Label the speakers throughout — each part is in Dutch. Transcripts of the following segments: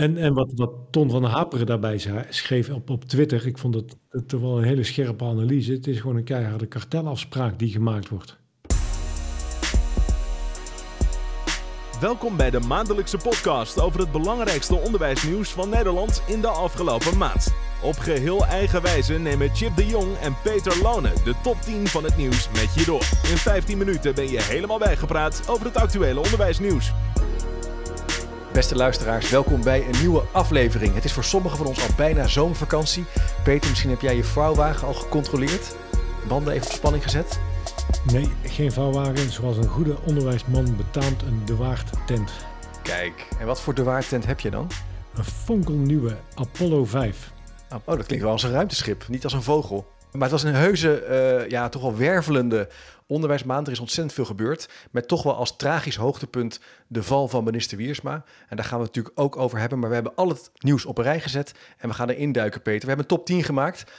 Speaker 1: En, en wat, wat Ton van Haperen daarbij schreef op, op Twitter, ik vond het, het wel een hele scherpe analyse. Het is gewoon een keiharde kartelafspraak die gemaakt wordt.
Speaker 2: Welkom bij de maandelijkse podcast over het belangrijkste onderwijsnieuws van Nederland in de afgelopen maand. Op geheel eigen wijze nemen Chip de Jong en Peter Lone de top 10 van het nieuws met je door. In 15 minuten ben je helemaal bijgepraat over het actuele onderwijsnieuws.
Speaker 3: Beste luisteraars, welkom bij een nieuwe aflevering. Het is voor sommigen van ons al bijna zomervakantie. Peter, misschien heb jij je vouwwagen al gecontroleerd? Banden even op spanning gezet?
Speaker 1: Nee, geen vouwwagen. Zoals een goede onderwijsman betaamt een De Waard tent.
Speaker 3: Kijk, en wat voor De Waard tent heb je dan?
Speaker 1: Een fonkelnieuwe Apollo 5.
Speaker 3: Oh, dat klinkt wel als een ruimteschip, niet als een vogel. Maar het was een heuse, uh, ja, toch wel wervelende onderwijsmaand. Er is ontzettend veel gebeurd. Met toch wel als tragisch hoogtepunt de val van minister Wiersma. En daar gaan we het natuurlijk ook over hebben. Maar we hebben al het nieuws op een rij gezet. En we gaan erin duiken, Peter. We hebben een top 10 gemaakt.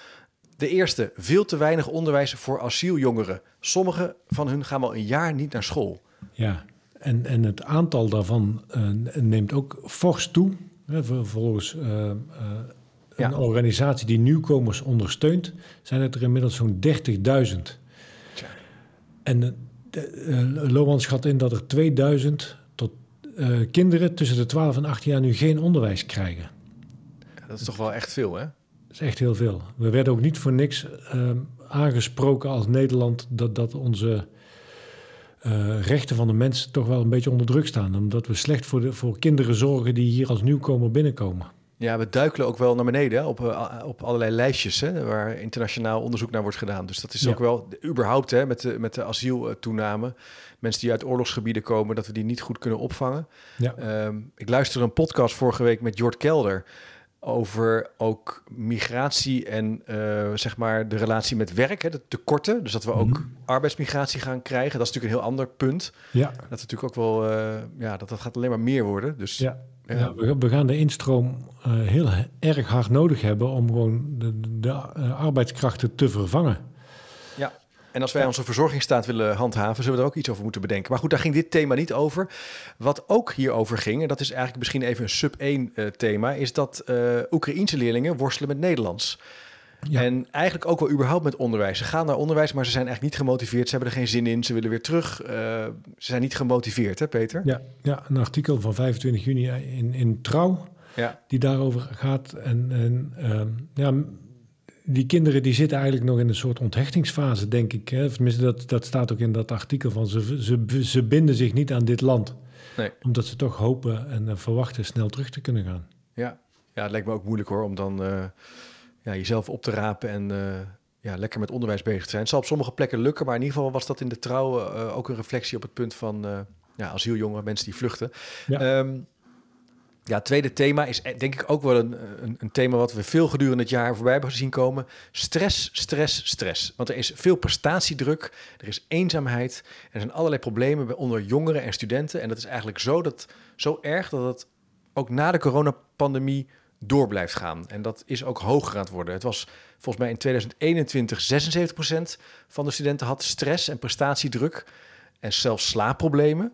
Speaker 3: De eerste, veel te weinig onderwijs voor asieljongeren. Sommige van hun gaan wel een jaar niet naar school.
Speaker 1: Ja, en, en het aantal daarvan uh, neemt ook fors toe. Volgens uh, een organisatie die nieuwkomers ondersteunt, zijn het er inmiddels zo'n 30.000. En uh, Lohan schat in dat er 2000 tot uh, kinderen tussen de 12 en 18 jaar nu geen onderwijs krijgen.
Speaker 3: Ja, dat is toch wel echt veel, hè?
Speaker 1: Dat is echt heel veel. We werden ook niet voor niks uh, aangesproken als Nederland dat, dat onze uh, rechten van de mens toch wel een beetje onder druk staan. Omdat we slecht voor, de, voor kinderen zorgen die hier als nieuwkomer binnenkomen.
Speaker 3: Ja, we duikelen ook wel naar beneden op, uh, op allerlei lijstjes hè, waar internationaal onderzoek naar wordt gedaan. Dus dat is ja. ook wel überhaupt hè, met de, met de asieltoename. Mensen die uit oorlogsgebieden komen, dat we die niet goed kunnen opvangen. Ja. Um, ik luisterde een podcast vorige week met Jort Kelder over ook migratie en uh, zeg maar de relatie met werk, hè, de tekorten. Dus dat we ook mm -hmm. arbeidsmigratie gaan krijgen. Dat is natuurlijk een heel ander punt. Ja. Dat natuurlijk ook wel, uh, ja, dat, dat gaat alleen maar meer worden. Dus
Speaker 1: ja. Ja. we, we, gaan de instroom uh, heel erg hard nodig hebben om gewoon de, de arbeidskrachten te vervangen.
Speaker 3: Ja, en als wij onze verzorgingsstaat willen handhaven, zullen we er ook iets over moeten bedenken. Maar goed, daar ging dit thema niet over. Wat ook hierover ging, en dat is eigenlijk misschien even een sub-1 uh, thema, is dat uh, Oekraïense leerlingen worstelen met Nederlands. Ja. En eigenlijk ook wel überhaupt met onderwijs. Ze gaan naar onderwijs, maar ze zijn echt niet gemotiveerd. Ze hebben er geen zin in. Ze willen weer terug. Uh, ze zijn niet gemotiveerd, hè Peter?
Speaker 1: Ja, ja een artikel van 25 juni in, in Trouw, ja. die daarover gaat. En, en uh, ja, die kinderen die zitten eigenlijk nog in een soort onthechtingsfase, denk ik. Hè? Tenminste, dat, dat staat ook in dat artikel van ze, ze, ze binden zich niet aan dit land. Nee. Omdat ze toch hopen en verwachten snel terug te kunnen gaan.
Speaker 3: Ja, ja het lijkt me ook moeilijk hoor, om dan uh, ja, jezelf op te rapen en uh, ja, lekker met onderwijs bezig te zijn. Het zal op sommige plekken lukken, maar in ieder geval was dat in de trouw uh, ook een reflectie op het punt van ja, asieljongen, mensen die vluchten. Ja. Um, ja, het tweede thema is denk ik ook wel een, een, een, thema wat we veel gedurende het jaar voorbij hebben gezien komen. Stress, stress, stress. Want er is veel prestatiedruk, er is eenzaamheid, er zijn allerlei problemen onder jongeren en studenten. En dat is eigenlijk zo, dat, zo erg dat het ook na de coronapandemie door blijft gaan. En dat is ook hoger aan het worden. Het was volgens mij in 2021 76% van de studenten had stress en prestatiedruk en zelfs slaapproblemen.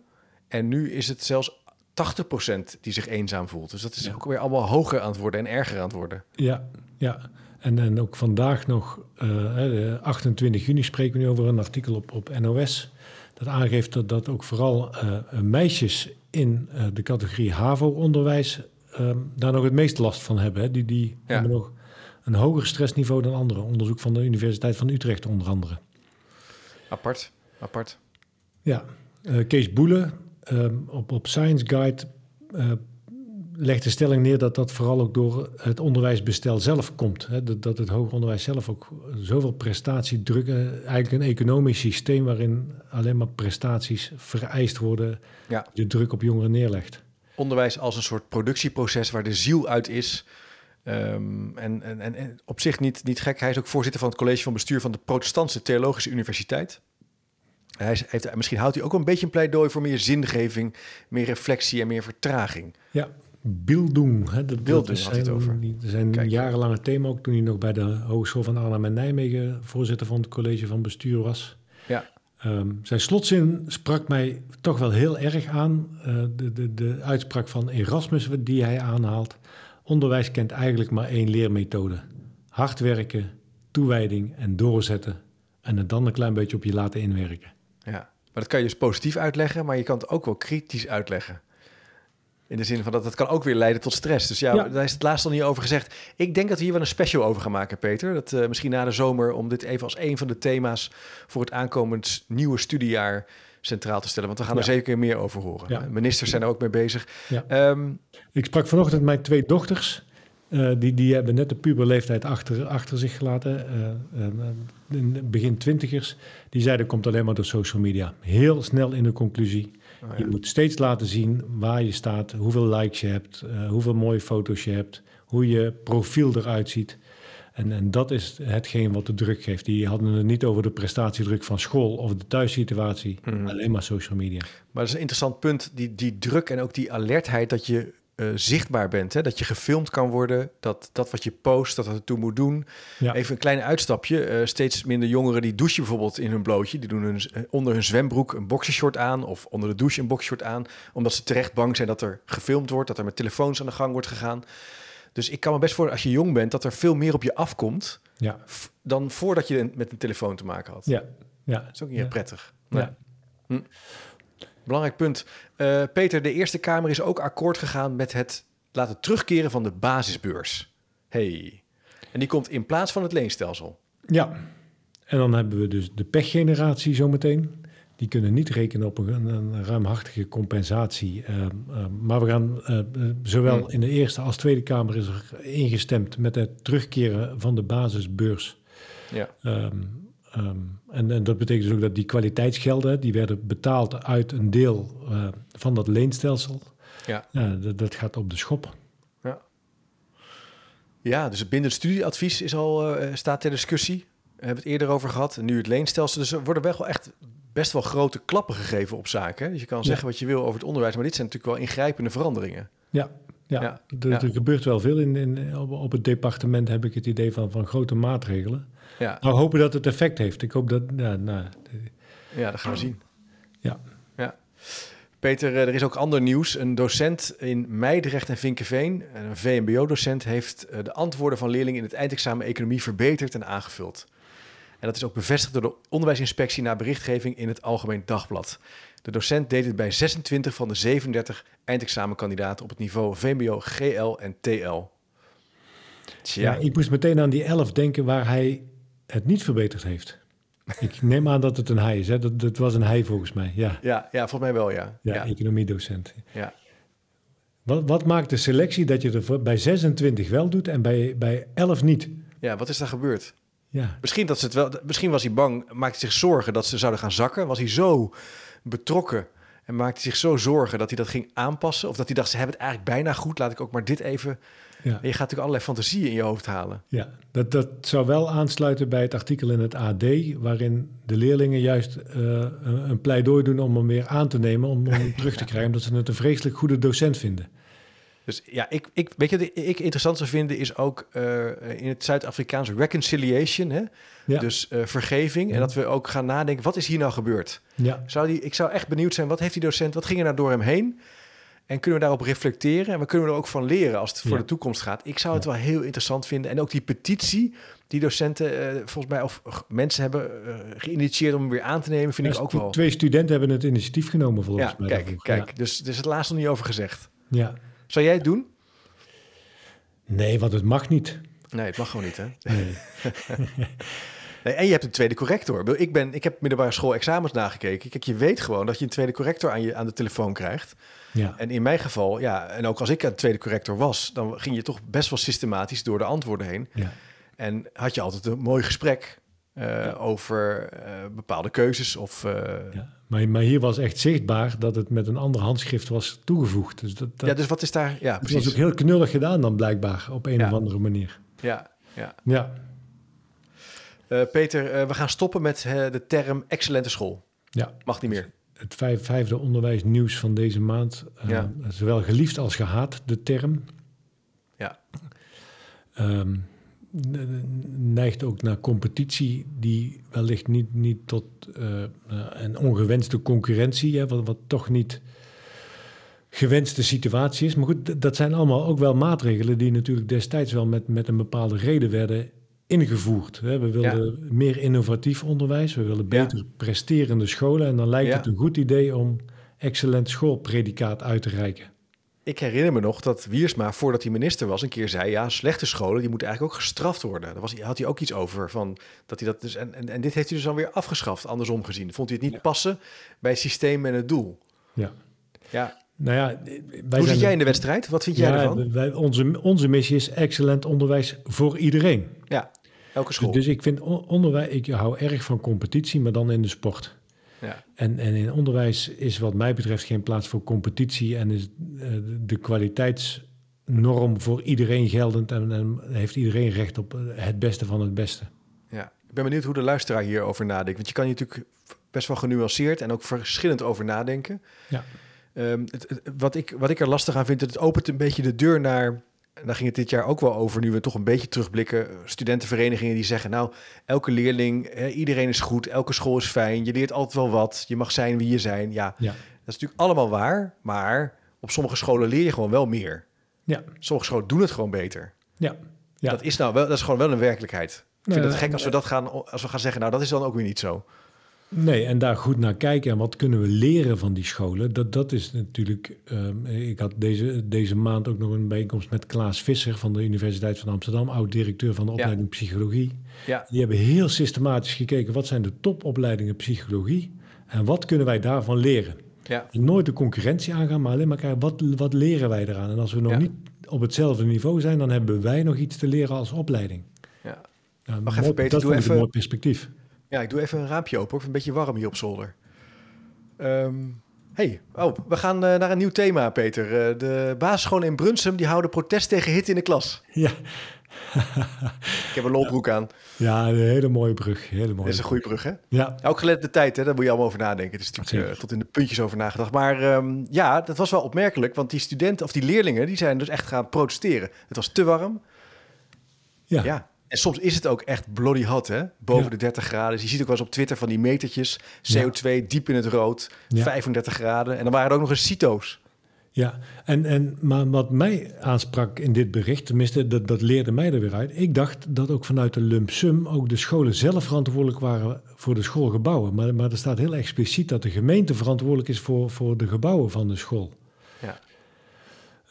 Speaker 3: En nu is het zelfs 80% die zich eenzaam voelt. Dus dat is ja. ook weer allemaal hoger aan het worden en erger aan het worden.
Speaker 1: Ja, ja. En, en ook vandaag nog, uh, 28 juni spreken we nu over een artikel op, op NOS. Dat aangeeft dat, dat ook vooral uh, meisjes in uh, de categorie HAVO-onderwijs daar nog het meest last van hebben. Hè. Die, die ja. hebben nog een hoger stressniveau dan anderen. Onderzoek van de Universiteit van Utrecht onder andere.
Speaker 3: Apart, apart.
Speaker 1: Ja, Kees Boelen, um, op, op Science Guide uh, legt de stelling neer dat dat vooral ook door het onderwijsbestel zelf komt. Hè? Dat, dat het hoger onderwijs zelf ook zoveel prestatiedruk, eigenlijk een economisch systeem waarin alleen maar prestaties vereist worden, ja. de druk op jongeren neerlegt.
Speaker 3: Onderwijs als een soort productieproces waar de ziel uit is. Um, en, en, en op zich niet, niet gek. Hij is ook voorzitter van het college van bestuur van de Protestantse Theologische Universiteit. Hij heeft, misschien houdt hij ook een beetje een pleidooi voor meer zingeving, meer reflectie en meer vertraging.
Speaker 1: Ja, Bildung. Hè, dat, Bildung dat had hij het over. Er zijn Kijk. jarenlange thema, ook toen hij nog bij de Hogeschool van Arnhem en Nijmegen voorzitter van het college van bestuur was. Ja. Ehm, zijn slotzin sprak mij toch wel heel erg aan. Uh, de, de, de uitspraak van Erasmus die hij aanhaalt. Onderwijs kent eigenlijk maar één leermethode. Hard werken, toewijding en doorzetten. En het dan een klein beetje op je laten inwerken.
Speaker 3: Ja, maar dat kan je dus positief uitleggen, maar je kan het ook wel kritisch uitleggen. In de zin van dat het kan ook weer leiden tot stress. Dus ja, daar is het laatst al niet over gezegd. Ik denk dat we hier wel een special over gaan maken, Peter. Dat uh, misschien na de zomer om dit even als een van de thema's voor het aankomend nieuwe studiejaar centraal te stellen. Want we gaan er zeker meer over horen. Ja. Ministers zijn er ook mee bezig.
Speaker 1: Um, ik sprak vanochtend mijn twee dochters. Uh, die, die hebben net de puberleeftijd achter, achter zich gelaten. Uh, in begin twintigers. Die zeiden, komt alleen maar door social media. Heel snel in de conclusie. Oh, ja. Je moet steeds laten zien waar je staat, hoeveel likes je hebt, uh, hoeveel mooie foto's je hebt, hoe je profiel eruit ziet. En, en dat is hetgeen wat de druk geeft. Die hadden het niet over de prestatiedruk van school of de thuissituatie, mm. alleen maar social media.
Speaker 3: Maar dat is een interessant punt, die, die druk en ook die alertheid dat je uh, zichtbaar bent. Hè? Dat je gefilmd kan worden, dat dat wat je post, dat dat ertoe moet doen. Ja. Even een klein uitstapje. Uh, steeds minder jongeren die douchen bijvoorbeeld in hun blootje. Die doen hun, uh, onder hun zwembroek een boxershort aan of onder de douche een boxershort aan. Omdat ze terecht bang zijn dat er gefilmd wordt, dat er met telefoons aan de gang wordt gegaan. Dus ik kan me best voor als je jong bent, dat er veel meer op je afkomt ja. dan voordat je met een telefoon te maken had.
Speaker 1: Ja, ja.
Speaker 3: Dat is ook niet ja. prettig. Ja. Hm. Belangrijk punt. Uh, Peter, de Eerste Kamer is ook akkoord gegaan met het laten terugkeren van de basisbeurs. Hey. En die komt in plaats van het leenstelsel.
Speaker 1: Ja. En dan hebben we dus de pechgeneratie zometeen. Die kunnen niet rekenen op een, een ruimhartige compensatie. Uh, uh, maar we gaan uh, zowel hmm. in de Eerste als Tweede Kamer is er ingestemd met het terugkeren van de basisbeurs. Ja. Um, Um, en, en, dat betekent dus ook dat die kwaliteitsgelden, die werden betaald uit een deel uh, van dat leenstelsel. Ja. ja dat, dat, gaat op de schop.
Speaker 3: Ja, ja dus binnen het studieadvies is al, uh, staat ter discussie. We hebben het eerder over gehad. En nu het leenstelsel. Dus er worden wel echt best wel grote klappen gegeven op zaken. Dus je kan zeggen wat je wil over het onderwijs. Maar dit zijn natuurlijk wel ingrijpende veranderingen.
Speaker 1: Ja, ja, ja. Er, er, gebeurt wel veel in, in op, het departement, heb ik het idee van, van grote maatregelen. Ja. Nou, hopen dat het effect heeft. Ik hoop dat... Ja, nou,
Speaker 3: ja dat gaan we zien.
Speaker 1: Ja.
Speaker 3: ja. Peter, eh, er is ook ander nieuws. Een docent in Meidrecht en Vinkenveen, een VMBO-docent, heeft eh, de antwoorden van leerlingen in het eindexamen economie verbeterd en aangevuld. En dat is ook bevestigd door de onderwijsinspectie na berichtgeving in het Algemeen Dagblad. De docent deed het bij 26 van de 37 eindexamenkandidaten op het niveau VMBO, GL en TL.
Speaker 1: Tja. Ja, ik moest meteen aan die 11 denken waar hij het niet verbeterd heeft. Ik neem aan dat het een hij is. Hè? Dat, dat was een hij volgens mij. Ja,
Speaker 3: ja, ja volgens mij wel, ja.
Speaker 1: Ja, ja. economiedocent. Ja. Wat, wat maakt de selectie dat je er bij 26 wel doet en bij, bij 11 niet?
Speaker 3: Ja, wat is daar gebeurd? Ja. Misschien, dat ze het wel, misschien was hij bang, maakte zich zorgen dat ze zouden gaan zakken. Was hij zo betrokken en maakte zich zo zorgen dat hij dat ging aanpassen. Of dat hij dacht, ze hebben het eigenlijk bijna goed. Laat ik ook maar dit even ja. je gaat natuurlijk allerlei fantasieën in je hoofd halen.
Speaker 1: Ja, dat, dat zou wel aansluiten bij het artikel in het AD, waarin de leerlingen juist uh, een pleidooi doen om hem weer aan te nemen, om hem terug te krijgen, omdat ze het een vreselijk goede docent vinden.
Speaker 3: Dus ja, ik, ik, weet je wat ik interessant zou vinden is ook uh, in het Zuid-Afrikaans reconciliation, hè? Ja. dus uh, vergeving. En dat we ook gaan nadenken, wat is hier nou gebeurd? Ja. Zou die, ik zou echt benieuwd zijn, wat heeft die docent, wat ging er nou door hem heen? En kunnen we daarop reflecteren? En we kunnen er ook van leren als het voor de toekomst gaat. Ik zou het wel heel interessant vinden. En ook die petitie die docenten uh, volgens mij of mensen hebben uh, geïnitieerd om hem weer aan te nemen, vind ik ook wel.
Speaker 1: Twee studenten hebben het initiatief genomen volgens
Speaker 3: mij. Kijk, kijk. Dus er is het laatst nog niet over gezegd.
Speaker 1: Ja.
Speaker 3: Zou jij het doen?
Speaker 1: Nee, want het mag niet.
Speaker 3: Nee, het mag gewoon niet, hè? Nee. en je hebt een tweede corrector. Ik, ben, ik heb middelbare school examens nagekeken. Kijk, je weet gewoon dat je een tweede corrector aan, je, aan de telefoon krijgt. Ja. En in mijn geval, ja, en ook als ik een tweede corrector was, dan ging je toch best wel systematisch door de antwoorden heen. Ja. En had je altijd een mooi gesprek uh, over uh, bepaalde keuzes. Of, uh...
Speaker 1: ja. Maar, maar hier was echt zichtbaar dat het met een ander handschrift was toegevoegd. Dus dat, dat
Speaker 3: ja, dus wat is daar? Ja,
Speaker 1: precies. Het was ook heel knullig gedaan dan blijkbaar, op een of andere manier.
Speaker 3: Ja, ja.
Speaker 1: ja.
Speaker 3: Peter, we gaan stoppen met de term excellente school. Ja. Mag niet meer
Speaker 1: het vijf, vijfde onderwijsnieuws van deze maand. Uh, Zowel geliefd als gehaat, de term.
Speaker 3: Ja.
Speaker 1: Um, neigt ook naar competitie die wellicht niet, niet tot uh, een ongewenste concurrentie, hè, wat, wat toch niet gewenste situatie is. Maar goed, dat zijn allemaal ook wel maatregelen die natuurlijk destijds wel met, met een bepaalde reden werden ingevoerd. We wilden meer innovatief onderwijs, we willen beter presterende scholen en dan lijkt het een goed idee om excellent schoolpredicaat uit te reiken.
Speaker 3: Ik herinner me nog dat Wiersma, voordat hij minister was, een keer zei: ja, slechte scholen die moeten eigenlijk ook gestraft worden. Daar was, had hij ook iets over van dat hij dat dus en, en, en dit heeft hij dus dan weer afgeschaft, andersom gezien. Vond hij het niet passen bij het systeem en het doel?
Speaker 1: Ja.
Speaker 3: Ja.
Speaker 1: Nou ja,
Speaker 3: wij Hoe zit jij in de wedstrijd? Wat vind jij ervan?
Speaker 1: Wij, onze, onze missie is excellent onderwijs voor iedereen.
Speaker 3: Ja, elke school.
Speaker 1: Dus ik vind onderwijs, ik hou erg van competitie, maar dan in de sport.
Speaker 3: Ja.
Speaker 1: En, en in onderwijs is wat mij betreft geen plaats voor competitie en is uh, de kwaliteitsnorm voor iedereen geldend en, en, heeft iedereen recht op het beste van het beste.
Speaker 3: Ja, ik ben benieuwd hoe de luisteraar hierover nadenkt. Want je kan hier natuurlijk best wel genuanceerd en ook verschillend over nadenken.
Speaker 1: Ja.
Speaker 3: Um, het, wat, ik, wat ik er lastig aan vind, het opent een beetje de deur naar daar ging het dit jaar ook wel over, nu we toch een beetje terugblikken. Studentenverenigingen die zeggen, nou, elke leerling, hè, iedereen is goed, elke school is fijn, je leert altijd wel wat, je mag zijn wie je zijn. Ja,
Speaker 1: ja.
Speaker 3: dat is natuurlijk allemaal waar, maar op sommige scholen leer je gewoon wel meer.
Speaker 1: Ja.
Speaker 3: Sommige scholen doen het gewoon beter.
Speaker 1: Ja. ja.
Speaker 3: Dat is nou wel, dat is gewoon wel een werkelijkheid. Ik vind het gek als we dat gaan, als we gaan zeggen, nou, dat is dan ook weer niet zo.
Speaker 1: Nee, en daar goed naar kijken en wat kunnen we leren van die scholen, dat, dat is natuurlijk... Um, ik had deze, deze maand ook nog een bijeenkomst met Klaas Visser van de Universiteit van Amsterdam, oud-directeur van de opleiding Psychologie.
Speaker 3: Ja.
Speaker 1: Die hebben heel systematisch gekeken, wat zijn de topopleidingen Psychologie en wat kunnen wij daarvan leren?
Speaker 3: Ja.
Speaker 1: nooit de concurrentie aangaan, maar alleen maar kijken, wat, wat leren wij eraan? En als we nog niet op hetzelfde niveau zijn, dan hebben wij nog iets te leren als opleiding.
Speaker 3: Ja.
Speaker 1: Nou, Mag even, Peter, dat doe even... een mooi perspectief.
Speaker 3: Ja, ik doe even een raampje open. Hoor. Een beetje warm hier op zolder. Um, hey, oh, we gaan uh, naar een nieuw thema, Peter. Uh, de basisscholen in Brunsum die houden protest tegen hitte in de klas.
Speaker 1: Ja.
Speaker 3: ik heb een lolbroek aan.
Speaker 1: Ja, een hele mooie brug. Hele mooie
Speaker 3: dat is een goede brug, hè?
Speaker 1: Ja.
Speaker 3: Ook gelet de tijd, hè? Daar moet je allemaal over nadenken. Het is natuurlijk uh, tot in de puntjes over nagedacht. Maar um, ja, dat was wel opmerkelijk. Want die studenten, of die leerlingen, die zijn dus echt gaan protesteren. Het was te warm.
Speaker 1: Ja.
Speaker 3: ja. En soms is het ook echt bloody hot, hè? Boven de 30 graden. Dus je ziet ook wel eens op Twitter van die metertjes. CO2 diep in het rood, 35 graden. En dan waren er ook nog eens CITO's.
Speaker 1: Ja, en, en, maar wat mij aansprak in dit bericht, tenminste, dat, dat leerde mij er weer uit. Ik dacht dat ook vanuit de lump sum ook de scholen zelf verantwoordelijk waren voor de schoolgebouwen. Maar, maar er staat heel expliciet dat de gemeente verantwoordelijk is voor, voor de gebouwen van de school.
Speaker 3: Ja.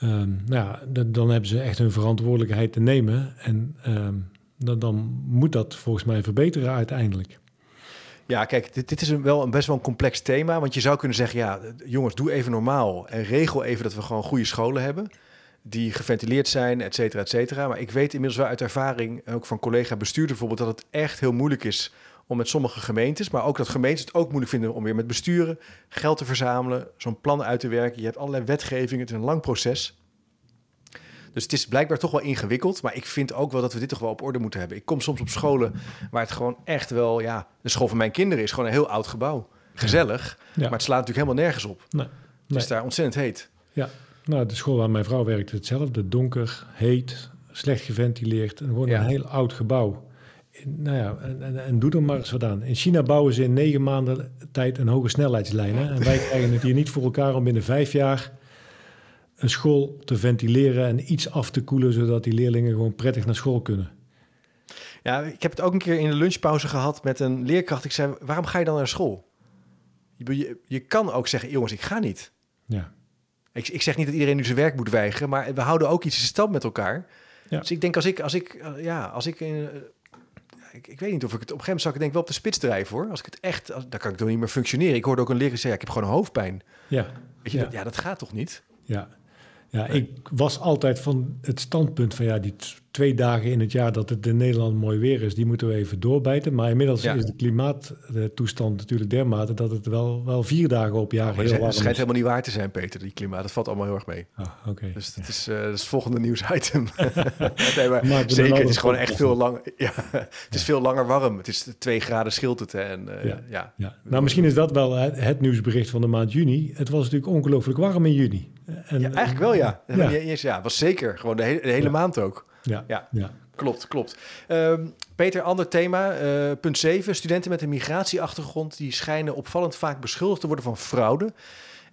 Speaker 1: Um, nou ja, dan, dan hebben ze echt hun verantwoordelijkheid te nemen. En um, dan, dan moet dat volgens mij verbeteren uiteindelijk.
Speaker 3: Ja, kijk, dit, dit is wel een best wel een complex thema. Want je zou kunnen zeggen, ja, jongens, doe even normaal. En regel even dat we gewoon goede scholen hebben. Die geventileerd zijn, et cetera, et cetera. Maar ik weet inmiddels wel uit ervaring, ook van collega bestuurder bijvoorbeeld, dat het echt heel moeilijk is om met sommige gemeentes, maar ook dat gemeentes het ook moeilijk vinden om weer met besturen geld te verzamelen, zo'n plan uit te werken. Je hebt allerlei wetgevingen, het is een lang proces. Dus het is blijkbaar toch wel ingewikkeld. Maar ik vind ook wel dat we dit toch wel op orde moeten hebben. Ik kom soms op scholen waar het gewoon echt wel... Ja, de school van mijn kinderen is gewoon een heel oud gebouw. Gezellig, maar het slaat natuurlijk helemaal nergens op.
Speaker 1: Nee,
Speaker 3: Het is daar ontzettend heet.
Speaker 1: Ja, nou, de school waar mijn vrouw werkt hetzelfde. Donker, heet, slecht geventileerd. En gewoon een heel oud gebouw. Nou ja, en, en, en, doe er maar eens wat aan. In China bouwen ze in negen maanden tijd een hoge snelheidslijnen. En wij krijgen het hier niet voor elkaar om binnen vijf jaar een school te ventileren en iets af te koelen, zodat die leerlingen gewoon prettig naar school kunnen.
Speaker 3: Ja, ik heb het ook een keer in de lunchpauze gehad met een leerkracht. Ik zei, waarom ga je dan naar school? Je, je, kan ook zeggen, jongens, ik ga niet.
Speaker 1: Ja.
Speaker 3: Ik, ik, zeg niet dat iedereen nu zijn werk moet weigeren, maar we houden ook iets in stand met elkaar.
Speaker 1: Ja.
Speaker 3: Dus ik denk als ik, als ik, uh, ja, als ik, uh, ik, ik, weet niet of ik het op een gegeven moment zou ik denk wel op de spits drijven hoor. Als ik het echt, als, dan kan ik toch niet meer functioneren. Ik hoorde ook een leraar zeggen, ja, ik heb gewoon een hoofdpijn.
Speaker 1: Ja.
Speaker 3: Weet je, ja. Dat, ja, dat gaat toch niet?
Speaker 1: Ja. Ja, ik was altijd van het standpunt van ja, die twee dagen in het jaar dat het in Nederland mooi weer is, die moeten we even doorbijten. Maar inmiddels is de klimaattoestand natuurlijk dermate dat het wel, wel vier dagen op jaar
Speaker 3: oh, heel warm is. Het schijnt helemaal niet waar te zijn, Peter, die klimaat. Dat valt allemaal heel erg mee.
Speaker 1: Ah, oké.
Speaker 3: Dus dat is, uh, dat is het volgende nieuwsitem. nee, maar zeker, het is gewoon echt veel langer. Ja, het is veel langer warm. Het is twee graden scheelt het. En, uh, ja. Ja.
Speaker 1: ja. Nou, misschien is dat wel het, het nieuwsbericht van de maand juni. Het was natuurlijk ongelooflijk warm in juni.
Speaker 3: En, ja, eigenlijk wel, ja. Ja, ja. ja was zeker. Gewoon de hele, de hele maand ook.
Speaker 1: Ja,
Speaker 3: ja.
Speaker 1: ja.
Speaker 3: Klopt, klopt. Um, Peter, ander thema. Uh, punt 7. Studenten met een migratieachtergrond die schijnen opvallend vaak beschuldigd te worden van fraude.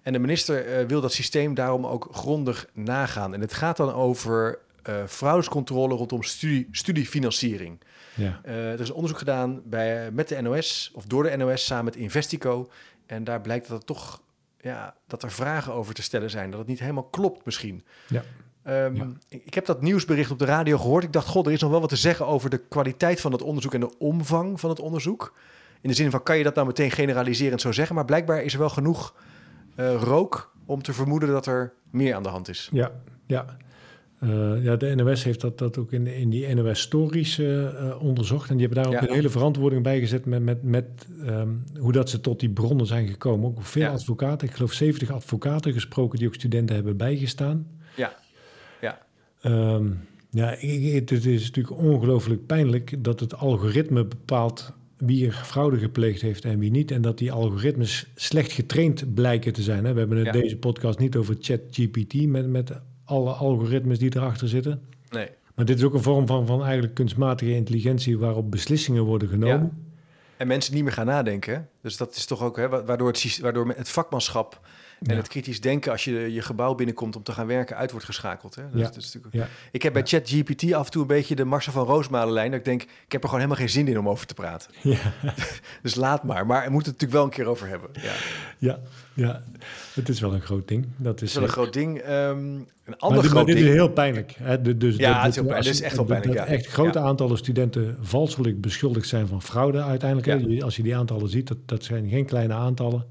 Speaker 3: En de minister uh, wil dat systeem daarom ook grondig nagaan. En het gaat dan over uh, fraudescontrole rondom studie, studiefinanciering. Ja. er is onderzoek gedaan bij, met de NOS, of door de NOS samen met Investico. En daar blijkt dat, het toch, ja, dat er vragen over te stellen zijn. Dat het niet helemaal klopt misschien. Ja. Um, Ik heb dat nieuwsbericht op de radio gehoord. Ik dacht, god, er is nog wel wat te zeggen over de kwaliteit van het onderzoek en de omvang van het onderzoek. In de zin van, kan je dat nou meteen generaliserend zo zeggen? Maar blijkbaar is er wel genoeg uh, rook om te vermoeden dat er meer aan de hand is.
Speaker 1: Ja, ja. Uh, ja, de NOS heeft dat, dat ook in, in die NOS Stories uh, onderzocht. En die hebben daar ook een hele verantwoording bij gezet met, met, met um, hoe dat ze tot die bronnen zijn gekomen. Ook veel ja. advocaten, ik geloof 70 advocaten gesproken die ook studenten hebben bijgestaan.
Speaker 3: Ja.
Speaker 1: Um, ja, het is natuurlijk ongelooflijk pijnlijk dat het algoritme bepaalt wie er fraude gepleegd heeft en wie niet. En dat die algoritmes slecht getraind blijken te zijn. Hè. We hebben het deze podcast niet over ChatGPT met, met alle algoritmes die erachter zitten.
Speaker 3: Nee.
Speaker 1: Maar dit is ook een vorm van, van eigenlijk kunstmatige intelligentie waarop beslissingen worden genomen. Ja.
Speaker 3: En mensen niet meer gaan nadenken. Dus dat is toch ook hè, waardoor, het, waardoor het vakmanschap en het kritisch denken als je je gebouw binnenkomt om te gaan werken uit wordt geschakeld. Hè? Dat, ja. is, natuurlijk... Ik heb bij ChatGPT af en toe een beetje de Marcel van Roosmalen lijn. Dat ik denk, ik heb er gewoon helemaal geen zin in om over te praten. Ja. dus laat maar. Maar we moeten het natuurlijk wel een keer over hebben. Ja,
Speaker 1: ja, ja. het is wel een groot ding. Dat is,
Speaker 3: wel een groot ding. Um, een ander
Speaker 1: maar,
Speaker 3: groot
Speaker 1: dit
Speaker 3: ding.
Speaker 1: is heel pijnlijk. Hè? Dus,
Speaker 3: ja, het is, heel pijnlijk. is echt wel pijnlijk.
Speaker 1: Dat echt grote aantallen studenten valselijk beschuldigd zijn van fraude uiteindelijk. Als je die aantallen ziet, dat, dat zijn geen kleine aantallen.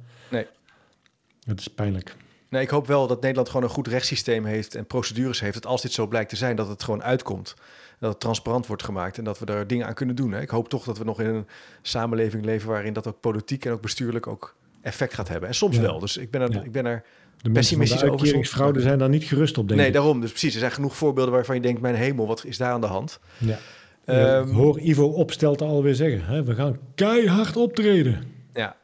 Speaker 1: Het is pijnlijk.
Speaker 3: Nee, ik hoop wel dat Nederland gewoon een goed rechtssysteem heeft en procedures heeft. Dat als dit zo blijkt te zijn, dat het gewoon uitkomt. Dat het transparant wordt gemaakt en dat we daar dingen aan kunnen doen. Hè. Ik hoop toch dat we nog in een samenleving leven waarin dat ook politiek en ook bestuurlijk ook effect gaat hebben. En soms wel. Dus ik ben er, ik ben er
Speaker 1: de pessimistisch over. zijn daar niet gerust op, denk
Speaker 3: nee, daarom. Dus precies, er zijn genoeg voorbeelden waarvan je denkt, mijn hemel, wat is daar aan de hand?
Speaker 1: Ja. Um, hoor Ivo Opstelten alweer zeggen, hè, we gaan keihard optreden.
Speaker 3: Ja, ja.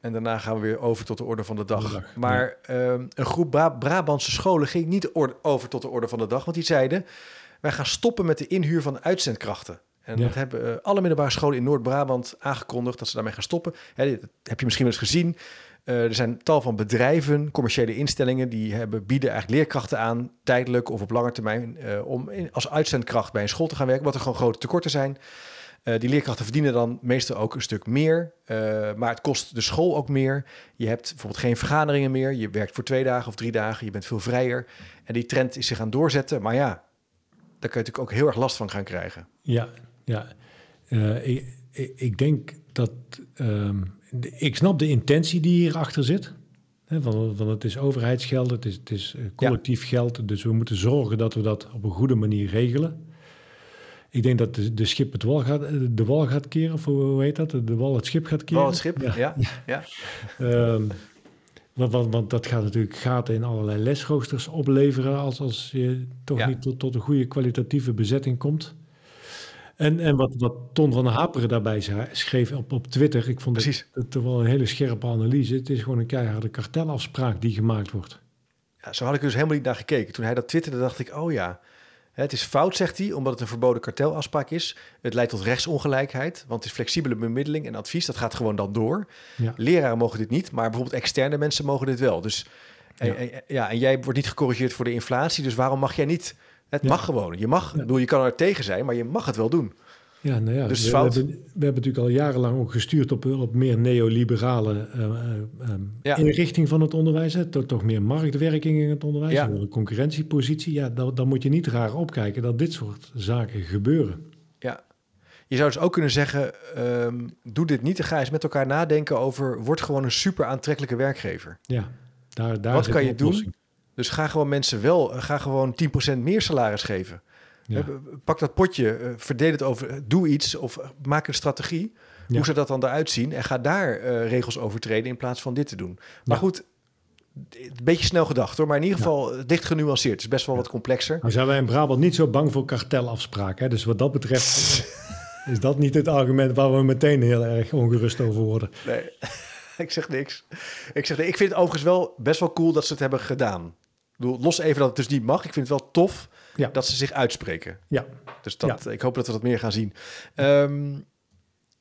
Speaker 3: En daarna gaan we weer over tot de orde van de dag. maar ehm, een groep Bra Brabantse scholen ging niet over tot de orde van de dag. Want die zeiden, wij gaan stoppen met de inhuur van uitzendkrachten. En dat hebben uh, alle middelbare scholen in Noord-Brabant aangekondigd dat ze daarmee gaan stoppen. Hè, dat heb je misschien wel eens gezien. Uh, er zijn tal van bedrijven, commerciële instellingen, die hebben, bieden eigenlijk leerkrachten aan, tijdelijk of op lange termijn, uh, om in, als uitzendkracht bij een school te gaan werken, wat er gewoon grote tekorten zijn. Uh, die leerkrachten verdienen dan meestal ook een stuk meer, uh, maar het kost de school ook meer. Je hebt bijvoorbeeld geen vergaderingen meer, je werkt voor twee dagen of drie dagen, je bent veel vrijer. En die trend is zich aan doorzetten, maar ja, daar kan je natuurlijk ook heel erg last van gaan krijgen.
Speaker 1: Ja, ja. Uh, ik, ik, denk dat, ehm, ik snap de intentie die hierachter zit. Van het is overheidsgeld, het is, het is collectief ja. geld, dus we moeten zorgen dat we dat op een goede manier regelen. Ik denk dat de, de schip het wal gaat, de wal gaat keren, of hoe heet dat? De wal het schip gaat keren.
Speaker 3: Wal het schip, ja. ja, ja.
Speaker 1: um, want, want, want, dat gaat natuurlijk gaten in allerlei lesroosters opleveren als, als je toch niet tot, tot een goede kwalitatieve bezetting komt. En, en wat, wat Ton van Haperen daarbij schreef op, op Twitter, ik vond Precies. het, het wel een hele scherpe analyse. Het is gewoon een keiharde kartelafspraak die gemaakt wordt.
Speaker 3: Ja, zo had ik dus helemaal niet naar gekeken. Toen hij dat twitterde, dacht ik, oh ja, het is fout, zegt hij, omdat het een verboden kartelafspraak is. Het leidt tot rechtsongelijkheid, want het is flexibele bemiddeling en advies. Dat gaat gewoon dan door. Ja. Leraren mogen dit niet, maar bijvoorbeeld externe mensen mogen dit wel. Dus ja. En, ja, en jij wordt niet gecorrigeerd voor de inflatie, dus waarom mag jij niet? Het mag gewoon. Je mag, bedoel, je kan er tegen zijn, maar je mag het wel doen.
Speaker 1: Ja, nou ja, dus we, fout. Hebben, we hebben natuurlijk al jarenlang ook gestuurd op, op meer neoliberale uh, uh, ja. inrichting van het onderwijs. Hè. Toch, toch meer marktwerking in het onderwijs, ja. een concurrentiepositie. Ja, dan, dan moet je niet raar opkijken dat dit soort zaken gebeuren.
Speaker 3: Ja, je zou dus ook kunnen zeggen, um, doe dit niet. ga eens met elkaar nadenken over, word gewoon een super aantrekkelijke werkgever.
Speaker 1: Ja, daar, daar
Speaker 3: Wat kan je doen? Dus ga gewoon mensen wel, ga gewoon 10% meer salaris geven. Ja. Pak dat potje, eh, verdeel het over, doe iets of maak een strategie. Ja. Hoe zou dat dan eruit zien? En ga daar uh, regels overtreden in plaats van dit te doen. Maar ja. goed, een beetje snel gedacht hoor, maar in ieder geval eh, dicht genuanceerd. Het is best wel wat complexer.
Speaker 1: Nou zijn wij in Brabant niet zo bang voor kartelafspraken. Hè? Dus wat dat betreft is dat niet het argument waar we meteen heel erg ongerust over worden.
Speaker 3: Nee, ik zeg niks. Ik, zeg, ik vind het overigens wel best wel cool dat ze het hebben gedaan. Bedoel, los even dat het dus niet mag. Ik vind het wel tof
Speaker 1: Ja.
Speaker 3: dat ze zich uitspreken.
Speaker 1: Ja,
Speaker 3: Dus dat, ik hoop dat we dat meer gaan zien. Ehm,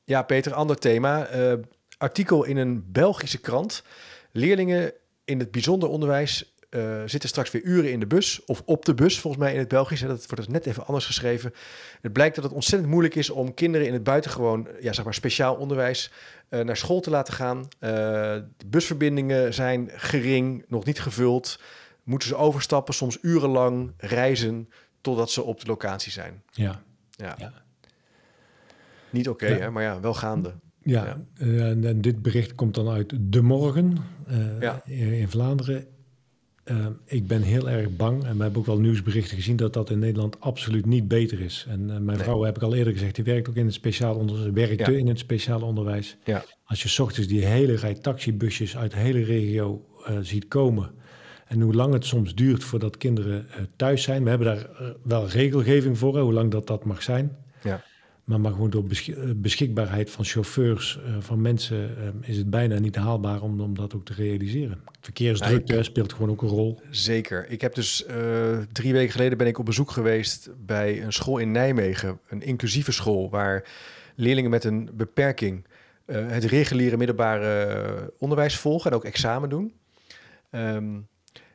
Speaker 3: ja, Peter, ander thema. Eh, artikel in een Belgische krant. Leerlingen in het bijzonder onderwijs eh, zitten straks weer uren in de bus. Of op de bus, volgens mij in het Belgisch. Hè. Dat wordt dus net even anders geschreven. Het blijkt dat het ontzettend moeilijk is om kinderen in het buitengewoon, ja, zeg maar speciaal onderwijs, eh, naar school te laten gaan. De busverbindingen zijn gering, nog niet gevuld. Moeten ze overstappen, soms urenlang reizen totdat ze op de locatie zijn.
Speaker 1: ja.
Speaker 3: Ja.
Speaker 1: Ja.
Speaker 3: Niet oké,
Speaker 1: Ja.
Speaker 3: hè? maar ja, wel gaande.
Speaker 1: Ja, eh, en, en dit bericht komt dan uit De Morgen
Speaker 3: Ja.
Speaker 1: in, Vlaanderen. Eh, ik ben heel erg bang, en we hebben ook wel nieuwsberichten gezien, dat dat in Nederland absoluut niet beter is. En mijn
Speaker 3: Nee.
Speaker 1: vrouw, heb ik al eerder gezegd, die werkt ook in het speciaal onderwijs, werkte
Speaker 3: Ja.
Speaker 1: in het speciaal onderwijs.
Speaker 3: Ja.
Speaker 1: Als je 's ochtends die hele rij taxibusjes uit de hele regio ziet komen, en hoe lang het soms duurt voordat kinderen eh, thuis zijn. We hebben daar eh, wel regelgeving voor, hè, hoe lang dat, dat mag zijn.
Speaker 3: Ja.
Speaker 1: Maar, maar gewoon door eh, beschikbaarheid van chauffeurs, van mensen, is het bijna niet haalbaar om, om dat ook te realiseren. Verkeersdrukte
Speaker 3: Ja,
Speaker 1: speelt gewoon ook een rol.
Speaker 3: Zeker. Ik heb dus drie weken geleden ben ik op bezoek geweest bij een school in Nijmegen. Een inclusieve school waar leerlingen met een beperking het reguliere middelbare onderwijs volgen en ook examen doen. Ehm,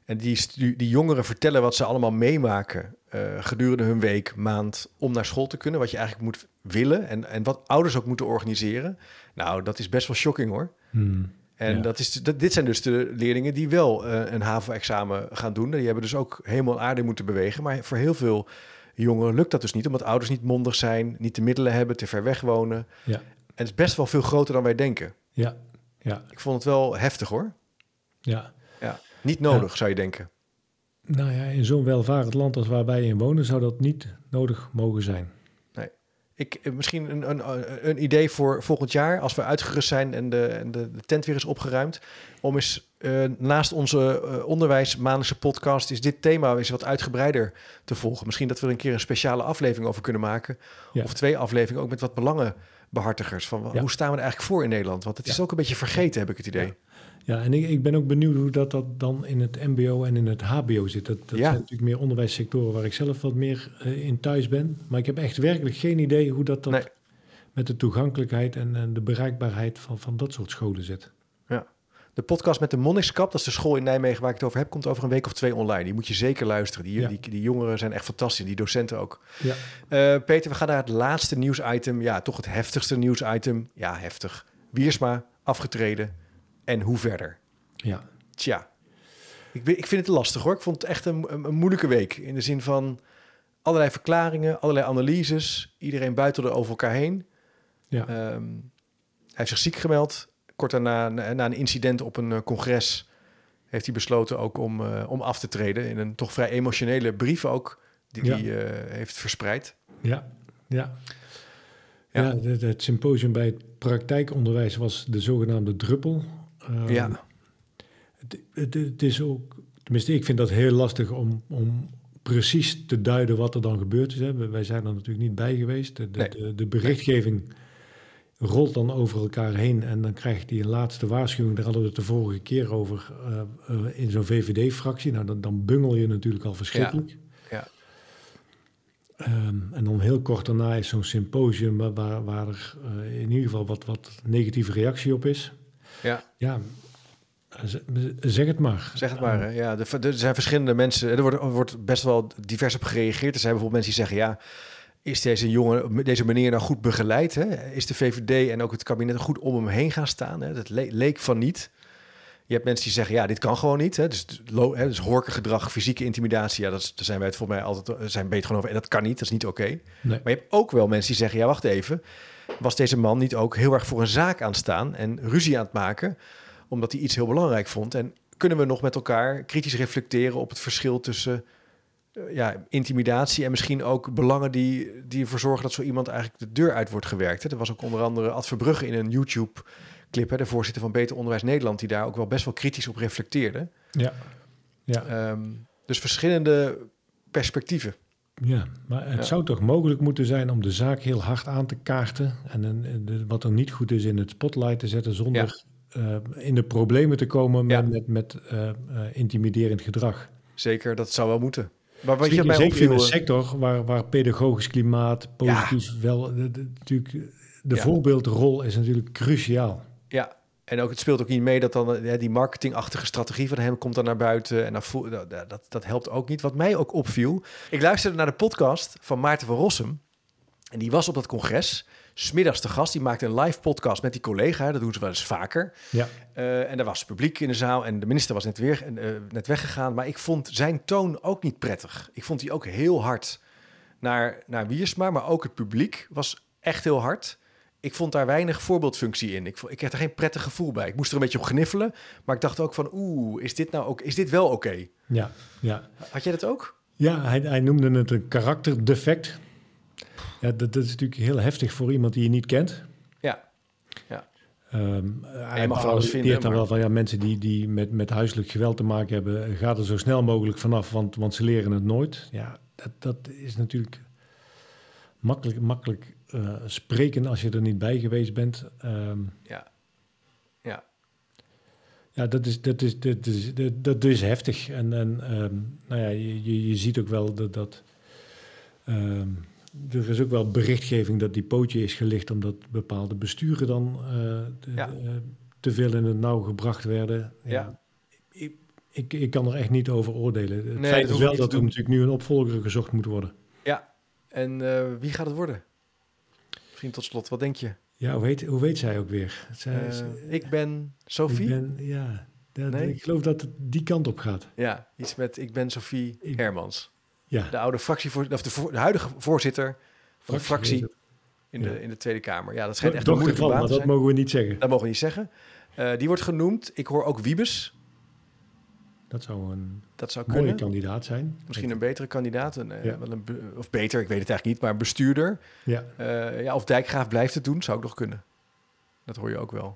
Speaker 3: en die, die jongeren vertellen wat ze allemaal meemaken eh, gedurende hun week, maand om naar school te kunnen. Wat je eigenlijk moet willen en, en wat ouders ook moeten organiseren. Nou, dat is best wel shocking hoor.
Speaker 1: Hmm.
Speaker 3: En
Speaker 1: Ja.
Speaker 3: dat is, dat, dit zijn dus de leerlingen die wel eh, een HAVO-examen gaan doen. Die hebben dus ook helemaal aarde moeten bewegen. Maar voor heel veel jongeren lukt dat dus niet, omdat ouders niet mondig zijn, niet de middelen hebben, te ver weg wonen.
Speaker 1: Ja.
Speaker 3: En het is best wel veel groter dan wij denken.
Speaker 1: Ja, ja,
Speaker 3: Ik vond het wel heftig hoor.
Speaker 1: ja.
Speaker 3: Ja. Niet nodig, zou je denken.
Speaker 1: Nou ja, in zo'n welvarend land als waar wij in wonen, zou dat niet nodig mogen zijn.
Speaker 3: Ik, eh, misschien een, een, een idee voor volgend jaar, als we uitgerust zijn en de, en de, de tent weer is opgeruimd, om eens eh, naast onze eh, onderwijs maandelijkse podcast, is dit thema eens wat uitgebreider te volgen. Misschien dat we er een keer een speciale aflevering over kunnen maken,
Speaker 1: Ja.
Speaker 3: of twee afleveringen, ook met wat belangenbehartigers. Van
Speaker 1: Ja.
Speaker 3: hoe staan we er eigenlijk voor in Nederland? Want het is ook een beetje vergeten, heb ik het idee.
Speaker 1: Ja. Ja, en ik, ik ben ook benieuwd hoe dat, dat dan in het MBO en in het HBO zit. Dat, dat
Speaker 3: Ja.
Speaker 1: zijn natuurlijk meer onderwijssectoren waar ik zelf wat meer eh, in thuis ben. Maar ik heb echt werkelijk geen idee hoe dat, dat
Speaker 3: Nee.
Speaker 1: met de toegankelijkheid en, en de bereikbaarheid van, van dat soort scholen zit.
Speaker 3: De podcast met de Monnikskap, dat is de school in Nijmegen waar ik het over heb, komt over een week of twee online. Die moet je zeker luisteren. Die,
Speaker 1: Ja.
Speaker 3: die, die jongeren zijn echt fantastisch, die docenten ook.
Speaker 1: Ja,
Speaker 3: Eh, Peter, we gaan naar het laatste nieuwsitem. Ja, toch het heftigste nieuwsitem. Ja, heftig. Wiersma afgetreden. En hoe verder?
Speaker 1: ja.
Speaker 3: Tja, ik, ik vind het lastig hoor. Ik vond het echt een, een, moeilijke week. In de zin van allerlei verklaringen, allerlei analyses. Iedereen buitelde over elkaar heen.
Speaker 1: ja.
Speaker 3: Ehm, hij heeft zich ziek gemeld. Kort daarna, na, na een incident op een eh, congres, heeft hij besloten ook om, eh, om af te treden. In een toch vrij emotionele brief ook, die
Speaker 1: Ja.
Speaker 3: hij eh, heeft verspreid.
Speaker 1: Ja, ja.
Speaker 3: Ja.
Speaker 1: ja. het, het symposium bij het praktijkonderwijs was de zogenaamde druppel. Ehm,
Speaker 3: ja.
Speaker 1: Het, het, het is ook, tenminste, ik vind dat heel lastig om, om precies te duiden wat er dan gebeurd is. Hè. Wij zijn er natuurlijk niet bij geweest. De, de,
Speaker 3: Nee.
Speaker 1: de, de berichtgeving rolt dan over elkaar heen en dan krijgt hij een laatste waarschuwing. Daar hadden we het de vorige keer over eh, eh, in zo'n VVD-fractie. Nou, dan, dan bungel je natuurlijk al verschrikkelijk.
Speaker 3: Ja.
Speaker 1: Ehm, en dan heel kort daarna is zo'n symposium waar, waar, waar er eh, in ieder geval wat, wat negatieve reactie op is.
Speaker 3: Ja.
Speaker 1: Ja, zeg het maar.
Speaker 3: Zeg het maar. Hè? Ja, er, zijn verschillende mensen. Er wordt, er wordt best wel divers op gereageerd. Er zijn bijvoorbeeld mensen die zeggen: ja, is deze jongen, deze meneer nou goed begeleid? Hè? Is de VVD en ook het kabinet goed om hem heen gaan staan? Hè? Dat le- leek van niet. Je hebt mensen die zeggen: ja, dit kan gewoon niet. Hè? Dus, lo- hè? dus horkengedrag, fysieke intimidatie. Ja, dat is, daar zijn wij het volgens mij altijd eh, zijn beter gewoon over. En dat kan niet. Dat is niet oké.
Speaker 1: Nee.
Speaker 3: Maar je hebt ook wel mensen die zeggen: ja, wacht even. Was deze man niet ook heel erg voor een zaak aan staan en ruzie aan het maken, omdat hij iets heel belangrijk vond? En kunnen we nog met elkaar kritisch reflecteren op het verschil tussen eh, ja, intimidatie en misschien ook belangen die, die ervoor zorgen dat zo iemand eigenlijk de deur uit wordt gewerkt? Hè? Er was ook onder andere Ad Verbrugge in een YouTube-clip, hè, de voorzitter van Beter Onderwijs Nederland, die daar ook wel best wel kritisch op reflecteerde.
Speaker 1: Ja, ja,
Speaker 3: Ehm, dus verschillende perspectieven.
Speaker 1: ja. maar het
Speaker 3: Ja.
Speaker 1: zou toch mogelijk moeten zijn om de zaak heel hard aan te kaarten. En de- wat er niet goed is in het spotlight te zetten zonder eh, in de problemen te komen met,
Speaker 3: Ja.
Speaker 1: met, met eh, eh, intimiderend gedrag.
Speaker 3: zeker. Dat zou wel moeten. Maar wat je mij
Speaker 1: zeker in een sector waar, waar pedagogisch klimaat, positief wel, de- de- natuurlijk, de voorbeeldrol is natuurlijk cruciaal.
Speaker 3: Ja, en ook, het speelt ook niet mee dat dan eh, die marketingachtige strategie van hem komt dan naar buiten. En voel, dat, dat, dat helpt ook niet. Wat mij ook opviel, ik luisterde naar de podcast van Maarten van Rossum. En die was op dat congres, smiddags te gast. Die maakte een live podcast met die collega. Dat doen ze wel eens vaker.
Speaker 1: Ja,
Speaker 3: Eh, en er was publiek in de zaal en de minister was net, weer, eh, net weggegaan. Maar ik vond zijn toon ook niet prettig. Ik vond die ook heel hard naar, naar Wiersma, maar ook het publiek was echt heel hard. Ik vond daar weinig voorbeeldfunctie in. Ik, ik kreeg er geen prettig gevoel bij. Ik moest er een beetje op gniffelen, maar ik dacht ook van, oeh, is dit nou ook, is dit wel oké?
Speaker 1: ja, ja.
Speaker 3: Had jij dat ook?
Speaker 1: Ja, hij, hij noemde het een karakterdefect. Ja, dat, dat is natuurlijk heel heftig voor iemand die je niet kent.
Speaker 3: Ja,
Speaker 1: Ehm hij
Speaker 3: mag alles vinden,
Speaker 1: dan
Speaker 3: maar-
Speaker 1: wel van ja, mensen die, die met, met huiselijk geweld te maken hebben, ga er zo snel mogelijk vanaf, want, want ze leren het nooit. Ja, dat, dat is natuurlijk makkelijk, makkelijk eh, spreken als je er niet bij geweest bent. Ehm,
Speaker 3: ja, ja.
Speaker 1: ja, dat is, dat is, dat is, dat, dat is heftig. En, en ehm, nou ja, je, je, je ziet ook wel dat. dat ehm, er is ook wel berichtgeving dat die pootje is gelicht omdat bepaalde besturen dan eh, de-
Speaker 3: Ja.
Speaker 1: eh, te veel in het nauw gebracht werden.
Speaker 3: Ja.
Speaker 1: Ik, ik, ik kan er echt niet over oordelen. Het
Speaker 3: Nee,
Speaker 1: feit is wel dat er natuurlijk nu een opvolger gezocht moet worden.
Speaker 3: ja. En wie gaat het worden? Misschien tot slot, wat denk je?
Speaker 1: Ja, hoe heet, hoe weet zij ook weer? Zij,
Speaker 3: Eh,
Speaker 1: ze-
Speaker 3: ik ben Sophie.
Speaker 1: ik ben, ja, dat-
Speaker 3: Nee?
Speaker 1: ik geloof dat het die kant op gaat.
Speaker 3: Ja, iets met ik ben Sophie
Speaker 1: Ik-
Speaker 3: Hermans.
Speaker 1: Ja,
Speaker 3: De oude fractievoor, of de, voor- de huidige voorzitter van de fractie
Speaker 1: Fractievoorzitter.
Speaker 3: in de, in de Tweede Kamer. Ja, dat schijnt echt een moeilijke
Speaker 1: van,
Speaker 3: baan
Speaker 1: maar
Speaker 3: te
Speaker 1: dat mogen we niet zeggen.
Speaker 3: Dat mogen we niet zeggen. Eh, die wordt genoemd. Ik hoor ook Wiebes.
Speaker 1: Dat zou een
Speaker 3: Dat zou
Speaker 1: mooie
Speaker 3: kunnen.
Speaker 1: kandidaat zijn.
Speaker 3: Misschien een betere kandidaat. Een, eh,
Speaker 1: Ja.
Speaker 3: wel een, of beter, ik weet het eigenlijk niet. Maar bestuurder.
Speaker 1: Ja,
Speaker 3: Eh, ja, of Dijkgraaf blijft het doen, zou ook nog kunnen. Dat hoor je ook wel.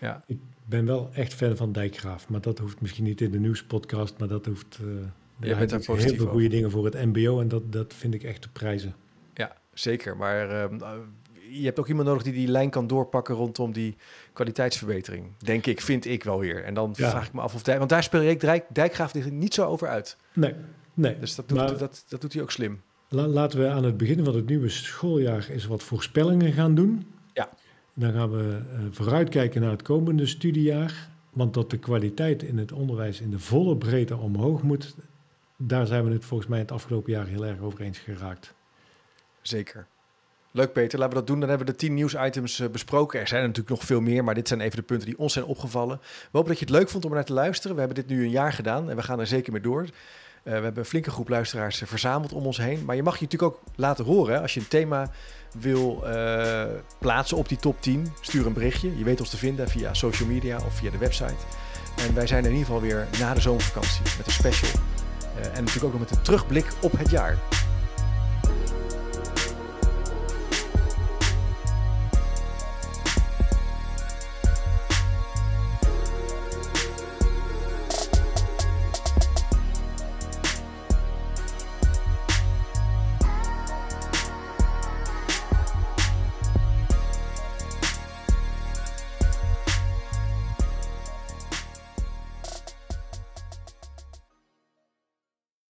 Speaker 3: Ja,
Speaker 1: ik ben wel echt fan van Dijkgraaf. Maar dat hoeft misschien niet in de nieuwspodcast. Maar dat hoeft... eh
Speaker 3: daar
Speaker 1: hij doet
Speaker 3: positief
Speaker 1: heel veel
Speaker 3: over.
Speaker 1: goede dingen voor het mbo. En dat, dat vind ik echt te prijzen.
Speaker 3: ja zeker. Maar ehm, eh, je hebt ook iemand nodig die die lijn kan doorpakken rondom die kwaliteitsverbetering. Denk ik, vind ik wel weer. En dan
Speaker 1: Ja.
Speaker 3: vraag ik me af of Dijk... Want daar ik Dijk, Dijkgraaf niet zo over uit.
Speaker 1: Nee, nee.
Speaker 3: Dus dat doet,
Speaker 1: Maar-
Speaker 3: dat, dat doet hij ook slim.
Speaker 1: La- laten we aan het begin van het nieuwe schooljaar eens wat voorspellingen gaan doen.
Speaker 3: Ja.
Speaker 1: Dan gaan we eh, vooruitkijken naar het komende studiejaar. Want dat de kwaliteit in het onderwijs in de volle breedte omhoog moet, daar zijn we het volgens mij het afgelopen jaar heel erg over eens geraakt.
Speaker 3: Zeker. Leuk Peter, laten we dat doen. Dan hebben we de tien nieuwsitems eh, besproken. Er zijn natuurlijk nog veel meer, maar dit zijn even de punten die ons zijn opgevallen. We hopen dat je het leuk vond om naar te luisteren. We hebben dit nu een jaar gedaan en we gaan er zeker mee door. Eh, we hebben een flinke groep luisteraars eh, verzameld om ons heen. Maar je mag je natuurlijk ook laten horen. Als je een thema wil plaatsen op die top 10, stuur een berichtje. Je weet ons te vinden via social media of via de website. En wij zijn in ieder geval weer na de zomervakantie met een special. En natuurlijk ook nog met een terugblik op het jaar.